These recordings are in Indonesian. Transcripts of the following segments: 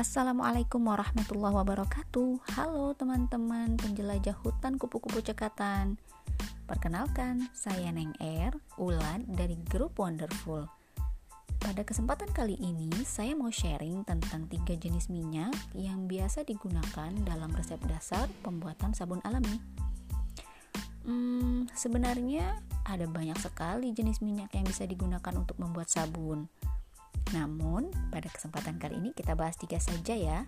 Assalamualaikum warahmatullahi wabarakatuh. Halo teman-teman penjelajah hutan kupu-kupu cekatan. Perkenalkan, saya Neng Er, Ulan dari grup Wonderful. Pada kesempatan kali ini, saya mau sharing tentang tiga jenis minyak yang biasa digunakan dalam resep dasar pembuatan sabun alami. Hmm, sebenarnya ada banyak sekali jenis minyak yang bisa digunakan untuk membuat sabun namun, pada kesempatan kali ini kita bahas tiga saja ya.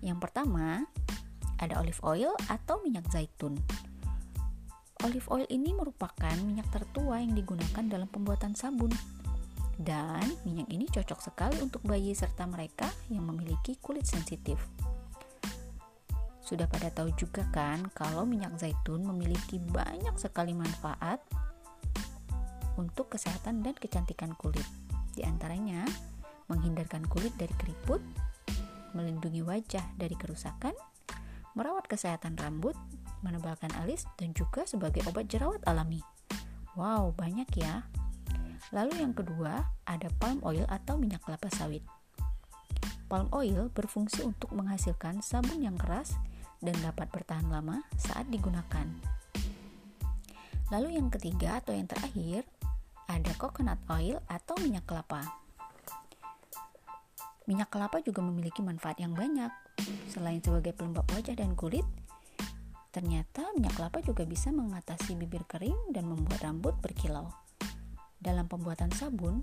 Yang pertama, ada olive oil atau minyak zaitun. Olive oil ini merupakan minyak tertua yang digunakan dalam pembuatan sabun. Dan minyak ini cocok sekali untuk bayi serta mereka yang memiliki kulit sensitif. Sudah pada tahu juga kan kalau minyak zaitun memiliki banyak sekali manfaat untuk kesehatan dan kecantikan kulit. Di antaranya, menghindarkan kulit dari keriput, melindungi wajah dari kerusakan, merawat kesehatan rambut, menebalkan alis, dan juga sebagai obat jerawat alami. Wow, banyak ya. Lalu yang kedua, ada palm oil atau minyak kelapa sawit. Palm oil berfungsi untuk menghasilkan sabun yang keras dan dapat bertahan lama saat digunakan. Lalu yang ketiga atau yang terakhir ada coconut oil atau minyak kelapa. Minyak kelapa juga memiliki manfaat yang banyak. Selain sebagai pelembab wajah dan kulit, ternyata minyak kelapa juga bisa mengatasi bibir kering dan membuat rambut berkilau. Dalam pembuatan sabun,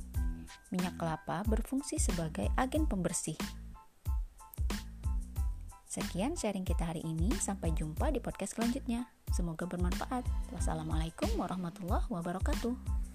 minyak kelapa berfungsi sebagai agen pembersih. Sekian sharing kita hari ini. Sampai jumpa di podcast selanjutnya. Semoga bermanfaat. Wassalamualaikum warahmatullahi wabarakatuh.